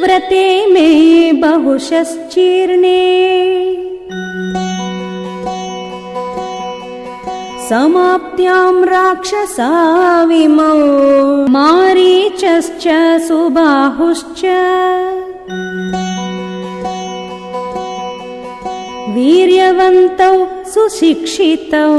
व्रते मे बहुशश्चीर्णे। समाप्त्याम् राक्षसा विमौ मारीचश्च सुबाहुश्च। वीर्यवन्तौ सुशिक्षितौ।